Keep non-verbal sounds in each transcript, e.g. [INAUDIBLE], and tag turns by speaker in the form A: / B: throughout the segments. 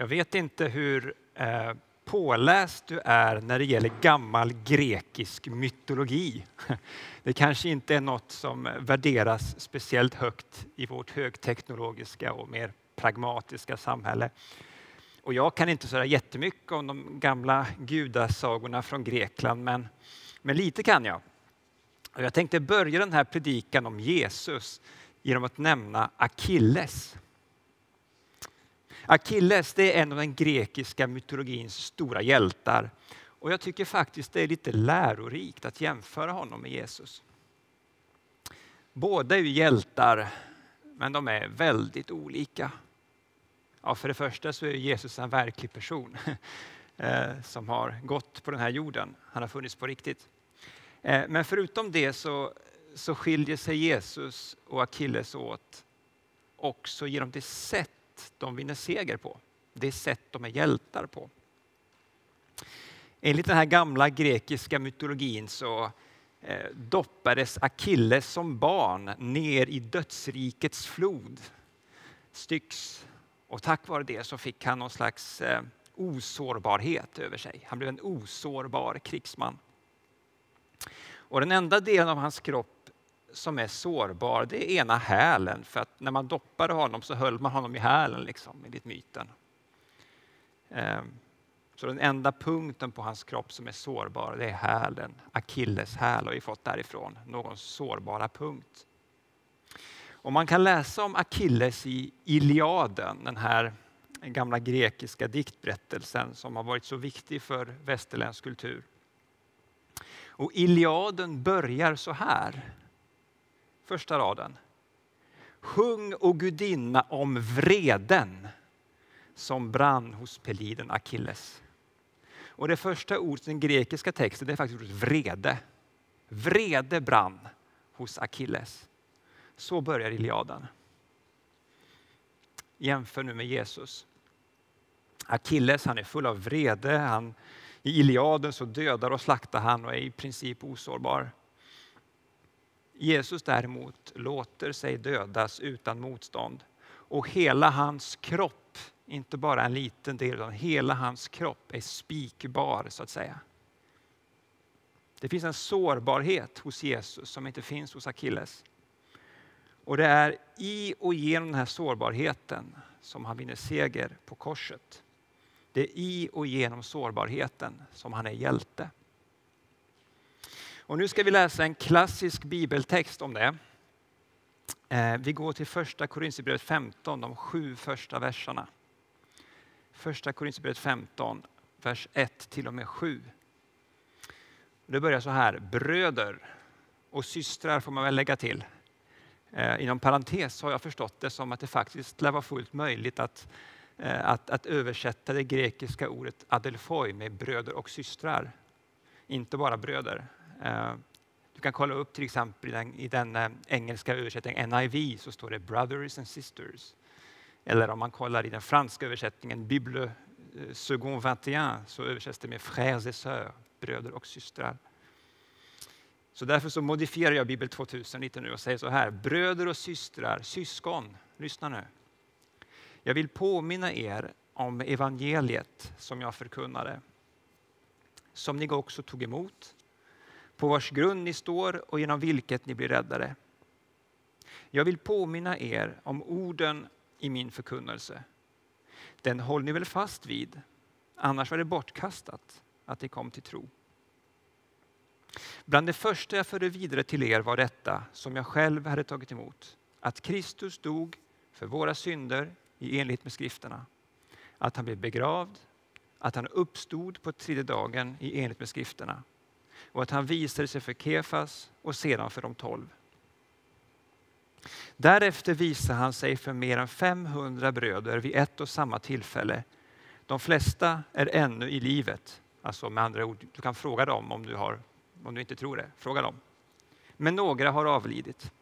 A: Jag vet inte hur eh, påläst du är när det gäller gammal grekisk mytologi. [LAUGHS] Det kanske inte är något som värderas speciellt högt i vårt högteknologiska och mer pragmatiska samhälle. Och jag kan inte så jättemycket om de gamla gudasagorna från Grekland, men, men lite kan jag. Och jag tänkte börja den här predikan om Jesus genom att nämna Akilles. Akilles det är en av den grekiska mytologins stora hjältar. Och jag tycker faktiskt det är lite lärorikt att jämföra honom med Jesus. Båda är ju hjältar, men de är väldigt olika. Ja, för det första så är Jesus en verklig person [LAUGHS] eh, som har gått på den här jorden. Han har funnits på riktigt. Eh, men förutom det så, så skiljer sig Jesus och Akilles åt också genom det sätt de vinner seger på. Det sätt de är hjältar på. Enligt den här gamla grekiska mytologin så eh, doppades Akilles som barn ner i dödsrikets flod, Styx. Och tack vare det så fick han någon slags eh, osårbarhet över sig. Han blev en osårbar krigsman. Och den enda delen av hans kropp som är sårbar, det är ena hälen. För att när man doppade honom så höll man honom i hälen, liksom, enligt myten. Ehm, så den enda punkten på hans kropp som är sårbar, det är hälen. Akilleshäl har vi fått därifrån, någons sårbara punkt. Och man kan läsa om Akilles i Iliaden, den här gamla grekiska diktberättelsen som har varit så viktig för västerländsk kultur. Och Iliaden börjar så här första raden. Sjung o gudinna om vreden som brann hos peliden Akilles. Och det första ordet i den grekiska texten det är faktiskt ordet vrede. Vrede brann hos Akilles. Så börjar Iliaden. Jämför nu med Jesus. Akilles han är full av vrede. Han, I Iliaden så dödar och slaktar han och är i princip osårbar. Jesus däremot låter sig dödas utan motstånd och hela hans kropp, inte bara en liten del, utan hela hans kropp är spikbar så att säga. Det finns en sårbarhet hos Jesus som inte finns hos Akilles. Och det är i och genom den här sårbarheten som han vinner seger på korset. Det är i och genom sårbarheten som han är hjälte. Och nu ska vi läsa en klassisk bibeltext om det. Eh, vi går till första Korinthierbrevet 15, de sju första verserna. Första Korinthierbrevet 15, vers 1 till och med 7. Det börjar så här, bröder och systrar får man väl lägga till. Eh, inom parentes har jag förstått det som att det faktiskt lär vara fullt möjligt att, eh, att, att översätta det grekiska ordet adelfoi med bröder och systrar. Inte bara bröder. Eh, du kan kolla upp till exempel i den, i den eh, engelska översättningen NIV så står det brothers and sisters. Eller om man kollar i den franska översättningen Bible eh, second 21 så översätts det med frères et sœurs, bröder och systrar. Så därför så modifierar jag Bibel 2000 lite nu och säger så här, bröder och systrar, syskon, lyssna nu. Jag vill påminna er om evangeliet som jag förkunnade, som ni också tog emot, på vars grund ni står och genom vilket ni blir räddade. Jag vill påminna er om orden i min förkunnelse. Den håller ni väl fast vid, annars var det bortkastat att ni kom till tro. Bland det första jag förde vidare till er var detta som jag själv hade tagit emot, att Kristus dog för våra synder i enlighet med skrifterna, att han blev begravd, att han uppstod på tredje dagen i enlighet med skrifterna och att han visade sig för Kefas och sedan för de tolv. Därefter visade han sig för mer än 500 bröder vid ett och samma tillfälle. De flesta är ännu i livet. Alltså med andra ord, du kan fråga dem om du, har, om du inte tror det. Fråga dem. Men några har avlidit.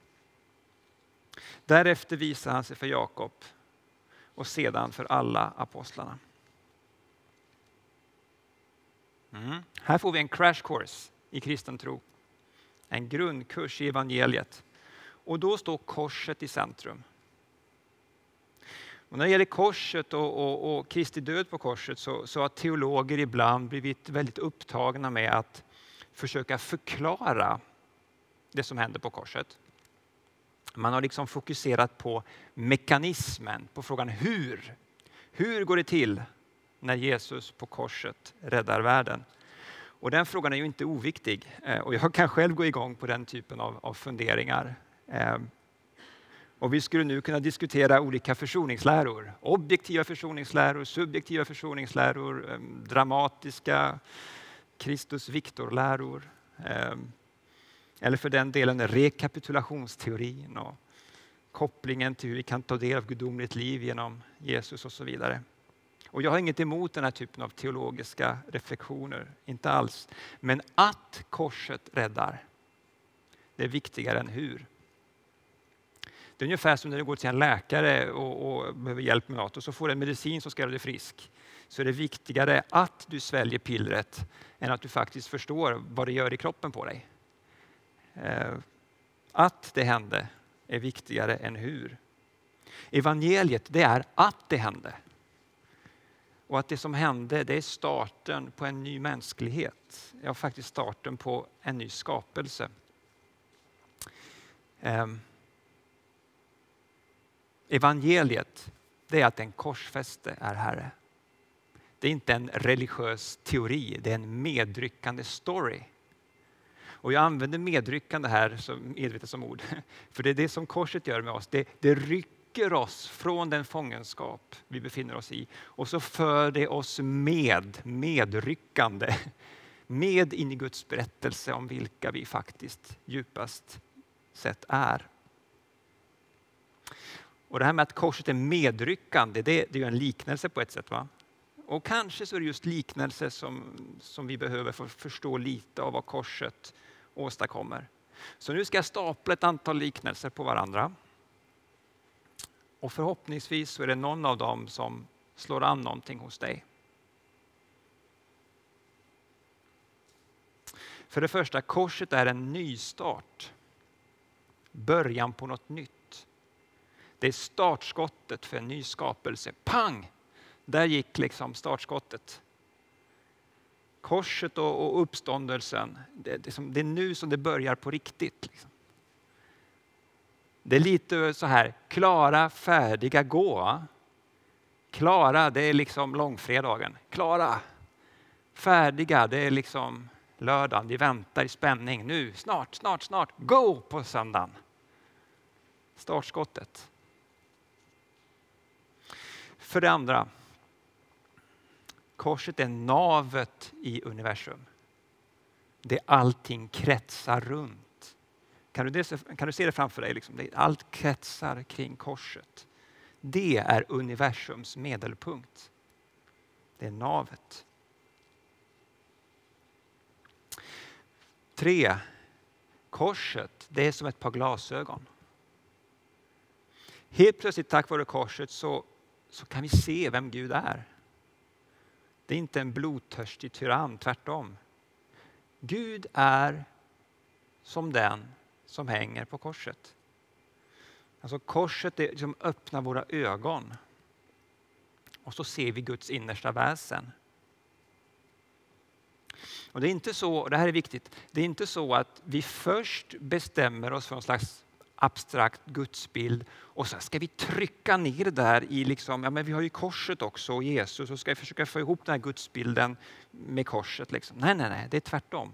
A: Därefter visade han sig för Jakob och sedan för alla apostlarna. Mm. Här får vi en crash course i kristen tro. En grundkurs i evangeliet. Och då står korset i centrum. Och när det gäller korset och, och, och Kristi död på korset så, så har teologer ibland blivit väldigt upptagna med att försöka förklara det som händer på korset. Man har liksom fokuserat på mekanismen, på frågan hur. Hur går det till när Jesus på korset räddar världen? Och den frågan är ju inte oviktig eh, och jag kan själv gå igång på den typen av, av funderingar. Ehm, och vi skulle nu kunna diskutera olika försoningsläror. Objektiva försoningsläror, subjektiva försoningsläror, ehm, dramatiska Kristus Victor-läror. Ehm, eller för den delen rekapitulationsteorin och kopplingen till hur vi kan ta del av gudomligt liv genom Jesus och så vidare. Och jag har inget emot den här typen av teologiska reflektioner, inte alls. Men att korset räddar, det är viktigare än hur. Det är ungefär som när du går till en läkare och, och behöver hjälp med något och så får du en medicin som ska göra dig frisk. Så är det viktigare att du sväljer pillret än att du faktiskt förstår vad det gör i kroppen på dig. Eh, att det hände är viktigare än hur. Evangeliet det är att det hände. Och att det som hände det är starten på en ny mänsklighet. Ja, faktiskt starten på en ny skapelse. Ehm. Evangeliet det är att den korsfäste är Herre. Det är inte en religiös teori, det är en medryckande story. Och jag använder medryckande här som, medvetet som ord, [LAUGHS] för det är det som korset gör med oss. Det, det rycker oss från den fångenskap vi befinner oss i och så för det oss med, medryckande, med in i Guds berättelse om vilka vi faktiskt djupast sett är. Och det här med att korset är medryckande, det, det är en liknelse på ett sätt. va? Och kanske så är det just liknelse som, som vi behöver för att förstå lite av vad korset åstadkommer. Så nu ska jag stapla ett antal liknelser på varandra. Och förhoppningsvis så är det någon av dem som slår an någonting hos dig. För det första, korset är en nystart. Början på något nytt. Det är startskottet för en ny skapelse. Pang! Där gick liksom startskottet. Korset och, uppståndelsen, det, det, är nu som det börjar på riktigt. Liksom. Det är lite så här, klara, färdiga, gå. Klara, det är liksom långfredagen. Klara, färdiga, det är liksom lördagen. Vi väntar i spänning. Nu, snart, snart, snart. Go på söndagen. Startskottet. För det andra, Korset är navet i universum. Det allting kretsar runt. Kan du, det, kan du se det framför dig? Liksom? Allt kretsar kring korset. Det är universums medelpunkt. Det är navet. Tre. Korset, det är som ett par glasögon. Helt plötsligt tack vare korset så, så kan vi se vem Gud är. Det är inte en blodtörstig tyrann, tvärtom. Gud är som den som hänger på korset. Alltså korset är liksom öppnar våra ögon. Och så ser vi Guds innersta väsen. Och det är inte så, och det här är viktigt, det är inte så att vi först bestämmer oss för en slags abstrakt gudsbild och så ska vi trycka ner det där i, liksom, ja men vi har ju korset också och Jesus och ska vi försöka få ihop den här gudsbilden med korset. Liksom. Nej, nej, nej, det är tvärtom.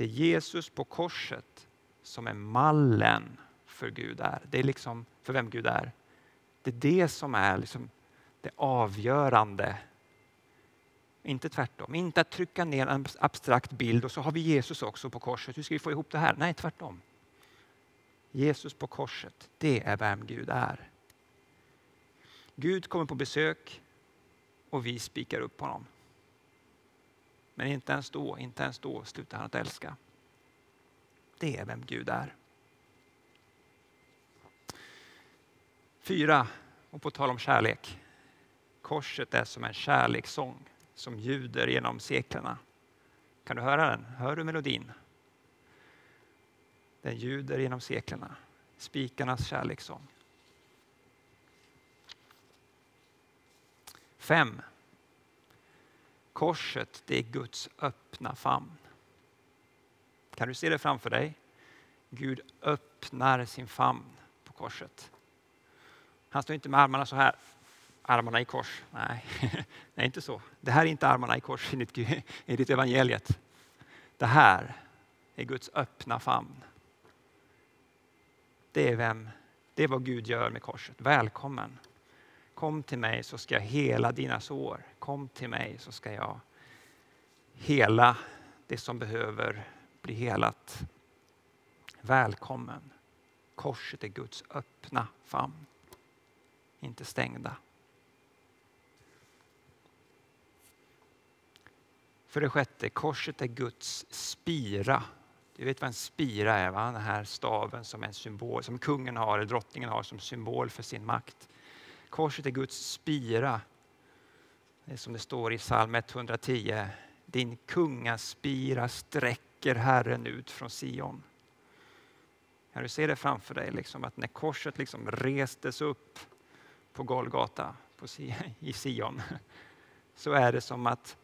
A: Det är Jesus på korset som är mallen för Gud är. Det är liksom för vem Gud är. Det är det som är liksom det avgörande. Inte tvärtom. Inte att trycka ner en abstrakt bild och så har vi Jesus också på korset. Hur ska vi få ihop det här? Nej, tvärtom. Jesus på korset, det är vem Gud är. Gud kommer på besök och vi spikar upp honom. Men inte ens då, inte ens då slutar han att älska. Det är vem Gud är. Fyra, och på tal om kärlek. Korset är som en kärlekssång som ljuder genom seklerna. Kan du höra den? Hör du melodin? Den ljuder genom seklerna. Spikarnas kärlekssång. Fem, Korset, det är Guds öppna famn. Kan du se det framför dig? Gud öppnar sin famn på korset. Han står inte med armarna så här, armarna i kors. Nej, [LAUGHS] det är inte så. Det här är inte armarna i kors enligt, enligt evangeliet. Det här är Guds öppna famn. Det är, vem, det är vad Gud gör med korset. Välkommen. Kom till mig så ska jag hela dina sår. Kom till mig så ska jag hela det som behöver bli helat. Välkommen. Korset är Guds öppna famn, inte stängda. För det sjätte, korset är Guds spira. Du vet vad en spira är, va? den här staven som en symbol, som kungen har eller drottningen har som symbol för sin makt. Korset är Guds spira. Det är som det står i psalm 110. Din kungaspira sträcker Herren ut från Sion. Kan du se det framför dig? Liksom, att när korset liksom restes upp på Golgata på, [LAUGHS] i Sion så är det som att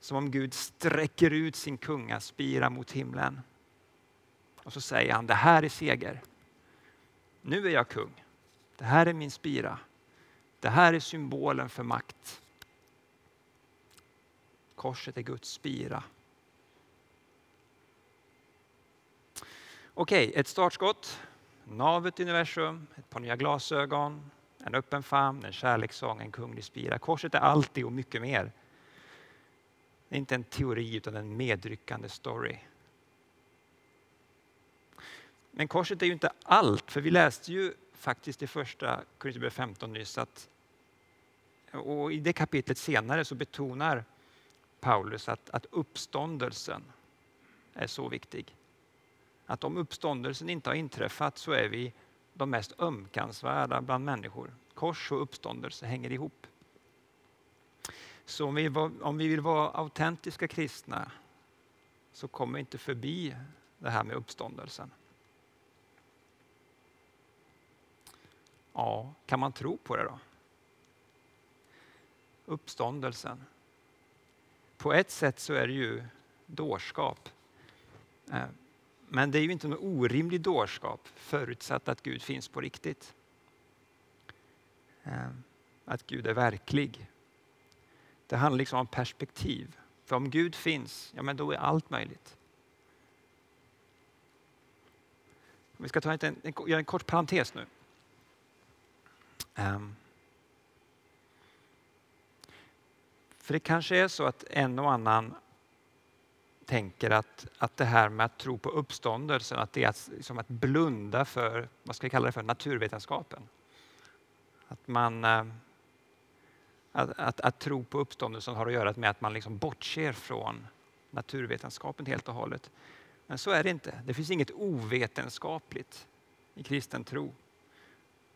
A: som om Gud sträcker ut sin kungaspira mot himlen. Och så säger han, det här är seger. Nu är jag kung. Det här är min spira. Det här är symbolen för makt. Korset är Guds spira. Okej, ett startskott. Navet i universum, ett par nya glasögon, en öppen famn, en kärlekssång, en kunglig spira. Korset är allt det och mycket mer. Det är inte en teori utan en medryckande story. Men korset är ju inte allt, för vi läste ju faktiskt i första Korinthierbrevet 15 nyss att och i det kapitlet senare så betonar Paulus att, att uppståndelsen är så viktig. Att om uppståndelsen inte har inträffat så är vi de mest ömkansvärda bland människor. Kors och uppståndelse hänger ihop. Så om vi, om vi vill vara autentiska kristna så kommer vi inte förbi det här med uppståndelsen. Ja, kan man tro på det då? Uppståndelsen. På ett sätt så är det ju dårskap. Eh, men det är ju inte någon orimlig dårskap förutsatt att Gud finns på riktigt. Eh, att Gud är verklig. Det handlar liksom om perspektiv. För om Gud finns, ja men då är allt möjligt. Vi ska ta en, en, göra en kort parentes nu. Um. För det kanske är så att en och annan tänker att, att det här med att tro på uppståndelsen, att det är att, som att blunda för, vad ska vi kalla det för, naturvetenskapen. Att man ehm, att, att, att, tro på uppståndelsen har att göra med att man liksom bortser från naturvetenskapen helt och hållet. Men så är det inte. Det finns inget ovetenskapligt i kristen tro.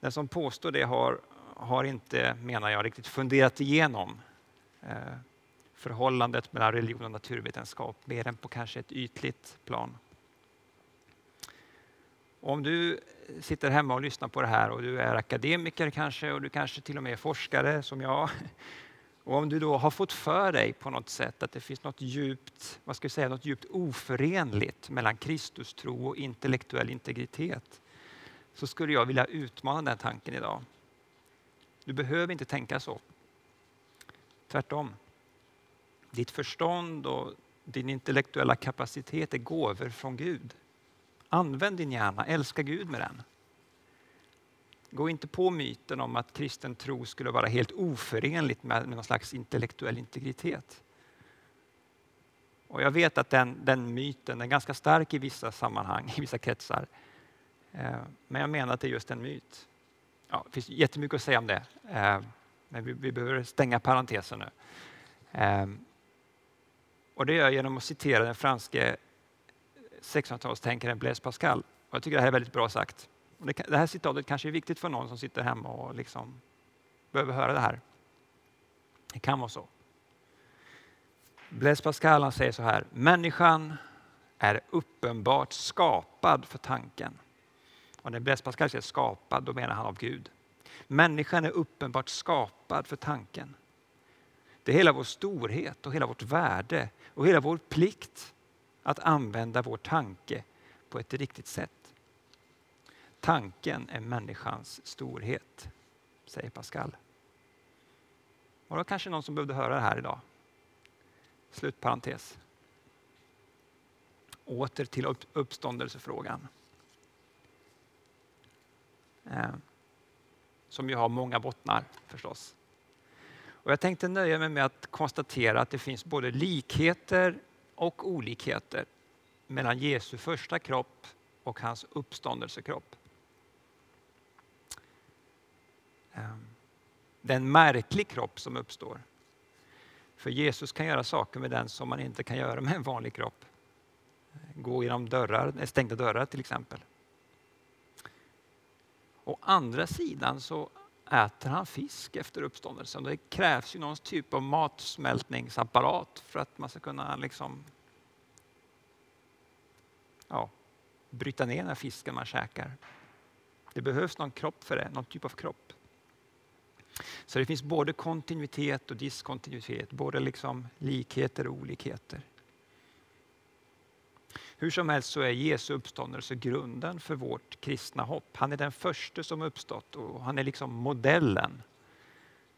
A: Den som påstår det har, har inte, menar jag, riktigt funderat igenom eh, förhållandet mellan religion och naturvetenskap mer än på kanske ett ytligt plan. Om du sitter hemma och lyssnar på det här och du är akademiker kanske och du kanske till och med är forskare som jag. Och om du då har fått för dig på något sätt att det finns något djupt, vad ska jag säga, något djupt oförenligt mellan Kristustro och intellektuell integritet så skulle jag vilja utmana den tanken idag. Du behöver inte tänka så. Tvärtom. Ditt förstånd och din intellektuella kapacitet är gåvor från Gud. Använd din hjärna, älska Gud med den. Gå inte på myten om att kristen tro skulle vara helt oförenligt med, någon slags intellektuell integritet. Och jag vet att den, den myten är ganska stark i vissa sammanhang, i vissa kretsar. Eh, men jag menar att det är just en myt. Ja, det finns jättemycket att säga om det, eh, men vi, vi behöver stänga parentesen nu. Eh, och det gör jag genom att citera den franske 1600-talstänkaren Blaise Pascal. Och jag tycker det här är väldigt bra sagt. Och det, det här citatet kanske är viktigt för någon som sitter hemma och liksom behöver höra det här. Det kan vara så. Blaise Pascal säger så här, människan är uppenbart skapad för tanken. Och när Blaise Pascal säger skapad, då menar han av Gud. Människan är uppenbart skapad för tanken. Det är hela vår storhet och hela vårt värde och hela vår plikt att använda vår tanke på ett riktigt sätt. Tanken är människans storhet, säger Pascal. Var det kanske någon som behövde höra det här idag? Slutparentes. Åter till uppståndelsefrågan. Eh, som ju har många bottnar förstås. Och jag tänkte nöja mig med att konstatera att det finns både likheter och olikheter mellan Jesu första kropp och hans uppståndelsekropp. Eh, det är en märklig kropp som uppstår. För Jesus kan göra saker med den som man inte kan göra med en vanlig kropp. Gå genom dörrar, stängda dörrar till exempel. Å andra sidan så äter han fisk efter uppståndelsen. Det krävs ju någon typ av matsmältningsapparat för att man ska kunna liksom, ja, bryta ner den här fisken man käkar. Det behövs någon kropp för det, någon typ av kropp. Så det finns både kontinuitet och diskontinuitet, både liksom likheter och olikheter. Hur som helst så är Jesu uppståndelse grunden för vårt kristna hopp. Han är den första som uppstått och han är liksom modellen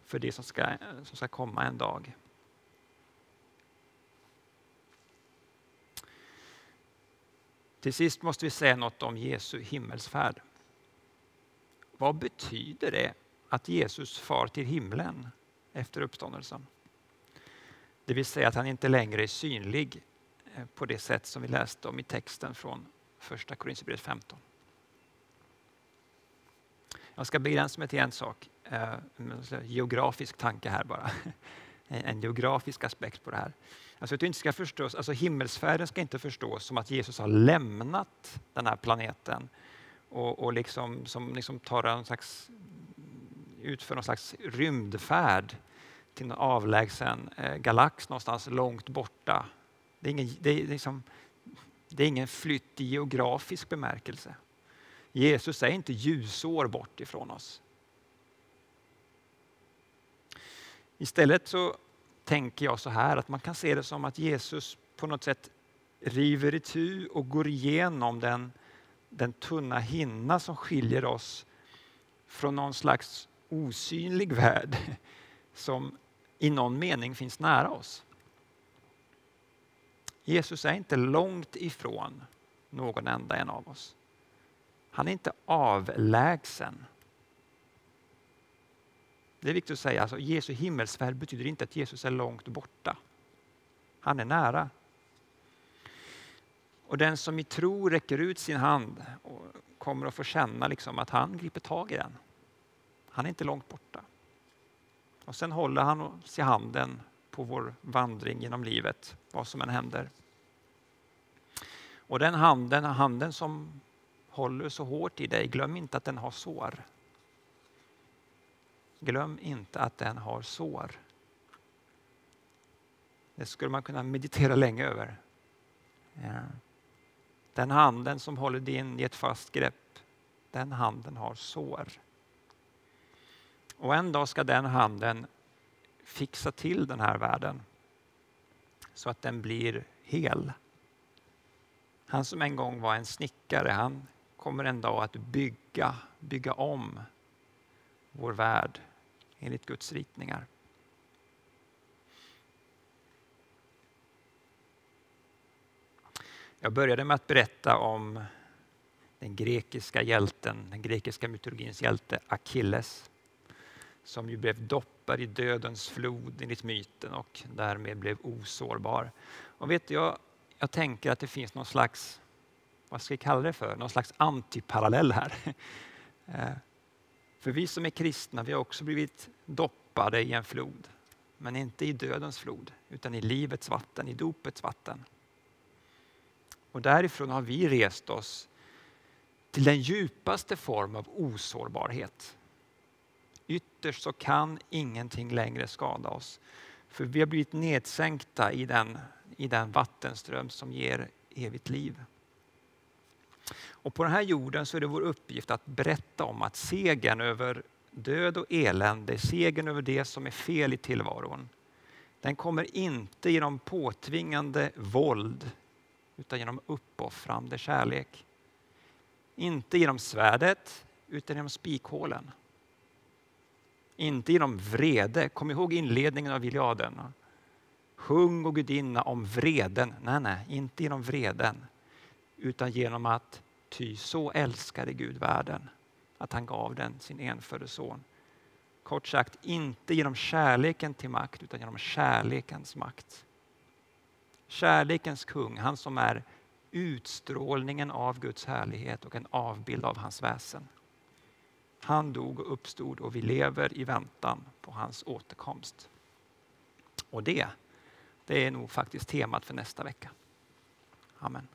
A: för det som ska, som ska komma en dag. Till sist måste vi säga något om Jesu himmelsfärd. Vad betyder det att Jesus far till himlen efter uppståndelsen? Det vill säga att han inte längre är synlig Eh, på det sätt som vi läste om i texten från första Korinthierbrevet 15. Jag ska begränsa mig till en sak, eh, en geografisk tanke här bara. [LAUGHS] En geografisk aspekt på det här. Alltså att inte ska förstås, alltså himmelsfärden ska inte förstås som att Jesus har lämnat den här planeten och, och liksom, som liksom tar en slags, utför någon slags rymdfärd till en avlägsen eh, galax någonstans långt borta det är ingen, det är liksom, det är ingen flytt i geografisk bemärkelse. Jesus är inte ljusår bort ifrån oss. Istället så tänker jag så här att man kan se det som att Jesus på något sätt river itu och går igenom den, den tunna hinna som skiljer oss från någon slags osynlig värld som i någon mening finns nära oss. Jesus är inte långt ifrån någon enda en av oss. Han är inte avlägsen. Det är viktigt att säga, alltså, Jesu himmelsfärd betyder inte att Jesus är långt borta. Han är nära. Och den som i tro räcker ut sin hand och kommer att få känna liksom att han griper tag i den. Han är inte långt borta. Och sen håller han oss i handen på vår vandring genom livet, vad som än händer. Och den handen, handen som håller så hårt i dig, glöm inte att den har sår. Glöm inte att den har sår. Det skulle man kunna meditera länge över. Ja. Den handen som håller din i ett fast grepp, den handen har sår. Och en dag ska den handen fixa till den här världen så att den blir hel. Han som en gång var en snickare, han kommer en dag att bygga, bygga om vår värld enligt Guds ritningar. Jag började med att berätta om den grekiska hjälten, den grekiska mytologins hjälte Achilles som ju blev doppad i dödens flod enligt myten och därmed blev osårbar. Och vet du, jag, jag tänker att det finns någon slags, vad ska vi kalla det för, någon slags antiparallell här. [LAUGHS] Eh, för vi som är kristna, vi har också blivit doppade i en flod. Men inte i dödens flod, utan i livets vatten, i dopets vatten. Och därifrån har vi rest oss till den djupaste form av osårbarhet. Ytterst så kan ingenting längre skada oss. För vi har blivit nedsänkta i den, i den vattenström som ger evigt liv. Och på den här jorden så är det vår uppgift att berätta om att segern över död och elände, segern över det som är fel i tillvaron, den kommer inte genom påtvingande våld utan genom uppoffrande kärlek. Inte genom svärdet utan genom spikhålen. Inte genom vrede. Kom ihåg inledningen av Iliaden. Sjung och gudinna om vreden. Nej, nej, inte genom vreden utan genom att ty så älskade Gud världen att han gav den sin enfödde son. Kort sagt, inte genom kärleken till makt utan genom kärlekens makt. Kärlekens kung, han som är utstrålningen av Guds härlighet och en avbild av hans väsen. Han dog och uppstod och vi lever i väntan på hans återkomst. Och det, det är nog faktiskt temat för nästa vecka. Amen.